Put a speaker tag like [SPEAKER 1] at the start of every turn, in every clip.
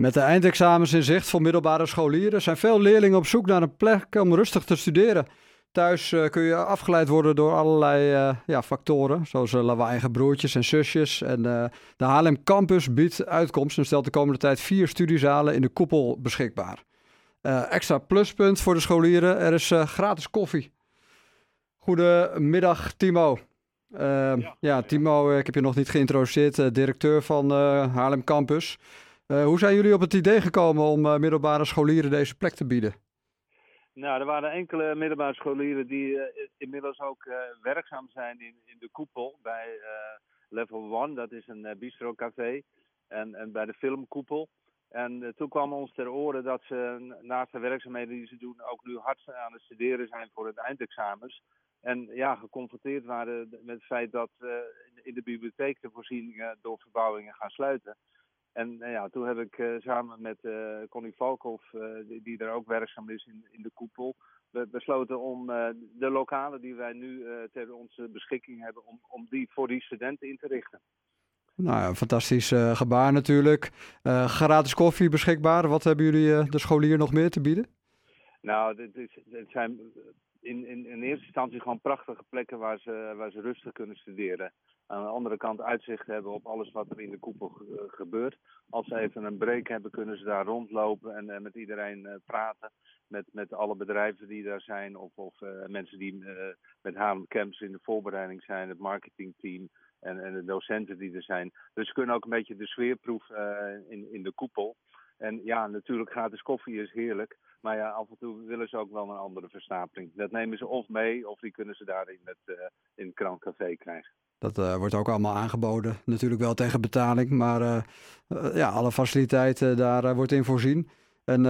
[SPEAKER 1] Met de eindexamens in zicht voor middelbare scholieren zijn veel leerlingen op zoek naar een plek om rustig te studeren. Thuis uh, kun je afgeleid worden door allerlei uh, ja, factoren, zoals uh, lawaaiige broertjes en zusjes. En de Haarlem Campus biedt uitkomst en stelt de komende tijd vier studiezalen in de koepel beschikbaar. extra pluspunt voor de scholieren, er is gratis koffie. Goedemiddag Timo. Ja, ja, Timo, ik heb je nog niet geïntroduceerd, directeur van Haarlem Campus. Hoe zijn jullie op het idee gekomen om middelbare scholieren deze plek te bieden?
[SPEAKER 2] Nou, er waren enkele middelbare scholieren die uh, inmiddels ook werkzaam zijn in, de koepel bij Level 1, dat is een bistro café, en, en bij de filmkoepel. En toen kwam ons ter oren dat ze naast de werkzaamheden die ze doen ook nu hard aan het studeren zijn voor het eindexamens. En ja, geconfronteerd waren met het feit dat in de bibliotheek de voorzieningen door verbouwingen gaan sluiten. En nou ja, toen heb ik uh, samen met uh, Connie Valkhoff, uh, die, die, er ook werkzaam is in, in de koepel, besloten om de lokalen die wij nu ter onze beschikking hebben, om, om die voor die studenten in te richten.
[SPEAKER 1] Nou ja, fantastisch gebaar natuurlijk. gratis koffie beschikbaar. Wat hebben jullie de scholier nog meer te bieden?
[SPEAKER 2] Nou, dit, is, dit zijn in, in, in eerste instantie gewoon prachtige plekken waar ze, waar ze rustig kunnen studeren aan de andere kant uitzicht hebben op alles wat er in de koepel gebeurt. Als ze even een break hebben, kunnen ze daar rondlopen en uh, met iedereen uh, praten. Met, met alle bedrijven die daar zijn, of, of uh, mensen die met Haarlem Camps in de voorbereiding zijn, het marketingteam en, en de docenten die er zijn. Dus ze kunnen ook een beetje de sfeerproef in, in de koepel. En ja, natuurlijk gratis koffie is heerlijk. Maar ja, af en toe willen ze ook wel een andere verstapeling. Dat nemen ze of mee, of die kunnen ze daar in het, in het krankcafé krijgen.
[SPEAKER 1] Dat uh, wordt ook allemaal aangeboden. Natuurlijk wel tegen betaling, maar uh, uh, ja, alle faciliteiten daar wordt in voorzien. En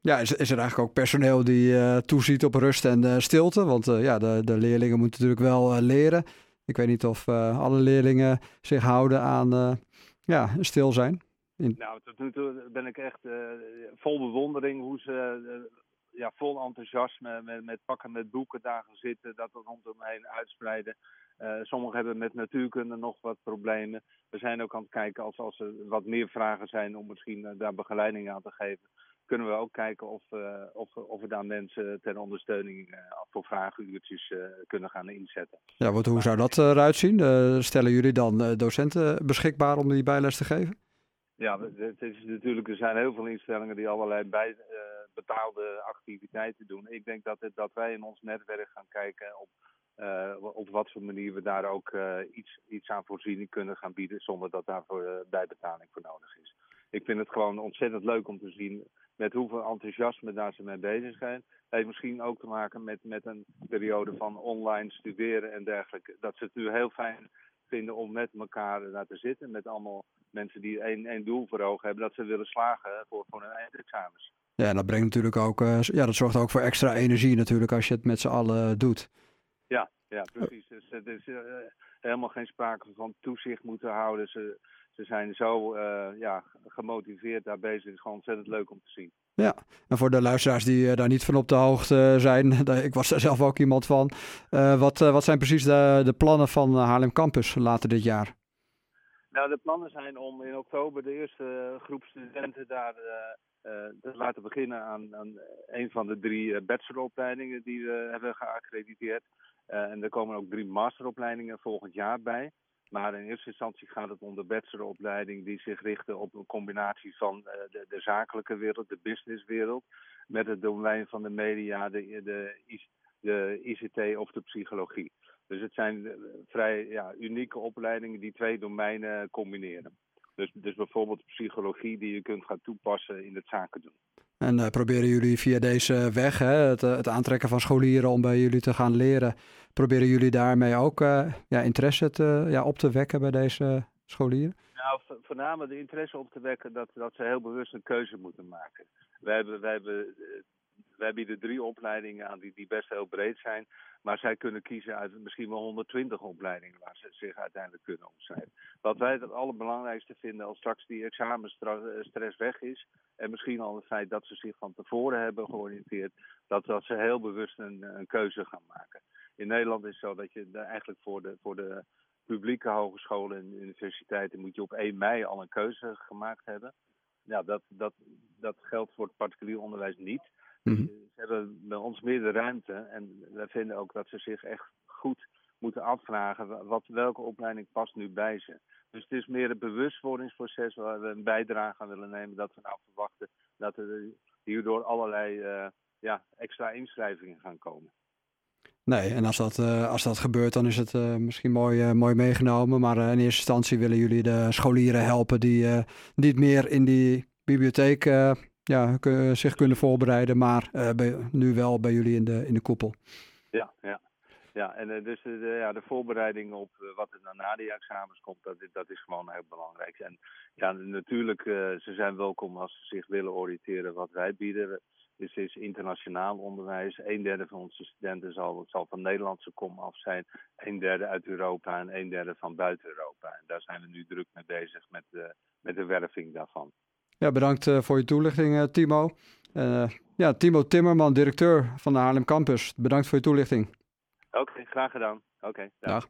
[SPEAKER 1] ja, is, is er eigenlijk ook personeel die toeziet op rust en stilte? Want ja, de, de leerlingen moeten natuurlijk wel leren. Ik weet niet of alle leerlingen zich houden aan ja, stil zijn.
[SPEAKER 2] In... Nou, tot nu toe ben ik echt vol bewondering hoe ze ja, vol enthousiasme met, met pakken met boeken daar gaan zitten, dat er rondomheen uitspreiden. Uh, sommigen hebben met natuurkunde nog wat problemen. We zijn ook aan het kijken als, als er wat meer vragen zijn om misschien daar begeleiding aan te geven. Kunnen we ook kijken of, of, of we daar mensen ter ondersteuning voor vragenuurtjes kunnen gaan inzetten.
[SPEAKER 1] Ja, wat, hoe zou dat eruit zien? stellen jullie dan docenten beschikbaar om die bijles te geven?
[SPEAKER 2] Ja, het is natuurlijk, er zijn heel veel instellingen die allerlei bij, betaalde activiteiten doen. Ik denk dat, het, dat wij in ons netwerk gaan kijken op uh, op wat voor manier we daar ook uh, iets, iets aan voorziening kunnen gaan bieden zonder dat daarvoor bijbetaling voor nodig is. Ik vind het gewoon ontzettend leuk om te zien met hoeveel enthousiasme daar ze mee bezig zijn. Het heeft misschien ook te maken met, met een periode van online studeren en dergelijke. Dat ze het nu heel fijn vinden om met elkaar daar te zitten. Met allemaal mensen die één, één doel voor ogen hebben. Dat ze willen slagen voor, voor hun eindexamens.
[SPEAKER 1] Ja, dat brengt natuurlijk ook, ja, dat zorgt ook voor extra energie natuurlijk als je het met z'n allen doet.
[SPEAKER 2] Ja, ja precies. Dus er is uh, helemaal geen sprake van toezicht moeten houden. Ze, ze zijn zo uh, ja, gemotiveerd daar bezig. Het is gewoon ontzettend leuk om te zien.
[SPEAKER 1] Ja, en voor de luisteraars die uh, daar niet van op de hoogte zijn, ik was daar zelf ook iemand van. wat, wat zijn precies de, de plannen van Haarlem Campus later dit jaar?
[SPEAKER 2] Nou, de plannen zijn om in oktober de eerste groep studenten daar te laten beginnen aan, aan een van de drie bacheloropleidingen die we hebben geaccrediteerd. Uh, en er komen ook drie masteropleidingen volgend jaar bij. Maar in eerste instantie gaat het om de bacheloropleiding die zich richten op een combinatie van uh, de, de, zakelijke wereld, de businesswereld, met het domein van de media, de, de, de ICT of de psychologie. Dus het zijn eh, vrij ja, unieke opleidingen die twee domeinen combineren. Dus, dus bijvoorbeeld psychologie die je kunt gaan toepassen in het zaken doen.
[SPEAKER 1] En proberen jullie via deze weg, hè, het, eh, het, aantrekken van scholieren om bij jullie te gaan leren, proberen jullie daarmee ook uh, ja, interesse te, ja, op te wekken bij deze scholieren?
[SPEAKER 2] Nou, voornamelijk de interesse op te wekken dat, dat ze heel bewust een keuze moeten maken. Wij hebben, wij hebben wij bieden drie opleidingen aan die, die best heel breed zijn. Maar zij kunnen kiezen uit misschien wel 120 opleidingen waar ze zich uiteindelijk kunnen opschrijven. Wat wij het allerbelangrijkste vinden als straks die examenstress weg is. En misschien al het feit dat ze zich van tevoren hebben georiënteerd. Dat, dat ze heel bewust een, een keuze gaan maken. In Nederland is het zo dat je eigenlijk voor de, voor de publieke hogescholen en universiteiten moet je op 1 mei al een keuze gemaakt hebben. ja, dat, dat, dat geldt voor het particulier onderwijs niet.
[SPEAKER 1] Mhm.
[SPEAKER 2] Ze hebben bij ons meer de ruimte en wij vinden ook dat ze zich echt goed moeten afvragen wat, welke opleiding past nu bij ze. Dus het is meer een bewustwordingsproces waar we een bijdrage aan willen nemen. Dat we nou verwachten dat er hierdoor allerlei uh, ja, extra inschrijvingen gaan komen.
[SPEAKER 1] Nee, en als dat, uh, als dat gebeurt, dan is het uh, misschien mooi, mooi meegenomen. Maar in eerste instantie willen jullie de scholieren helpen die niet meer in die bibliotheek ja, zich kunnen voorbereiden, maar nu wel bij jullie in de, in de koepel.
[SPEAKER 2] Ja, ja. Ja, en dus de, ja, de voorbereiding op wat er na die examens komt, dat, dat is gewoon heel belangrijk. En ja, natuurlijk, ze zijn welkom als ze zich willen oriënteren wat wij bieden. Dus is internationaal onderwijs. Een derde van onze studenten zal, zal van Nederlandse kom af zijn. Een derde uit Europa en een derde van buiten Europa. En daar zijn we nu druk mee bezig met de, met de werving daarvan.
[SPEAKER 1] Ja, bedankt uh, voor je toelichting, uh, Timo. Uh, ja, Timo Timmerman, directeur van de Haarlem Campus. Bedankt voor je toelichting.
[SPEAKER 2] Oké, okay, graag gedaan. Oké, okay,
[SPEAKER 1] dag. dag.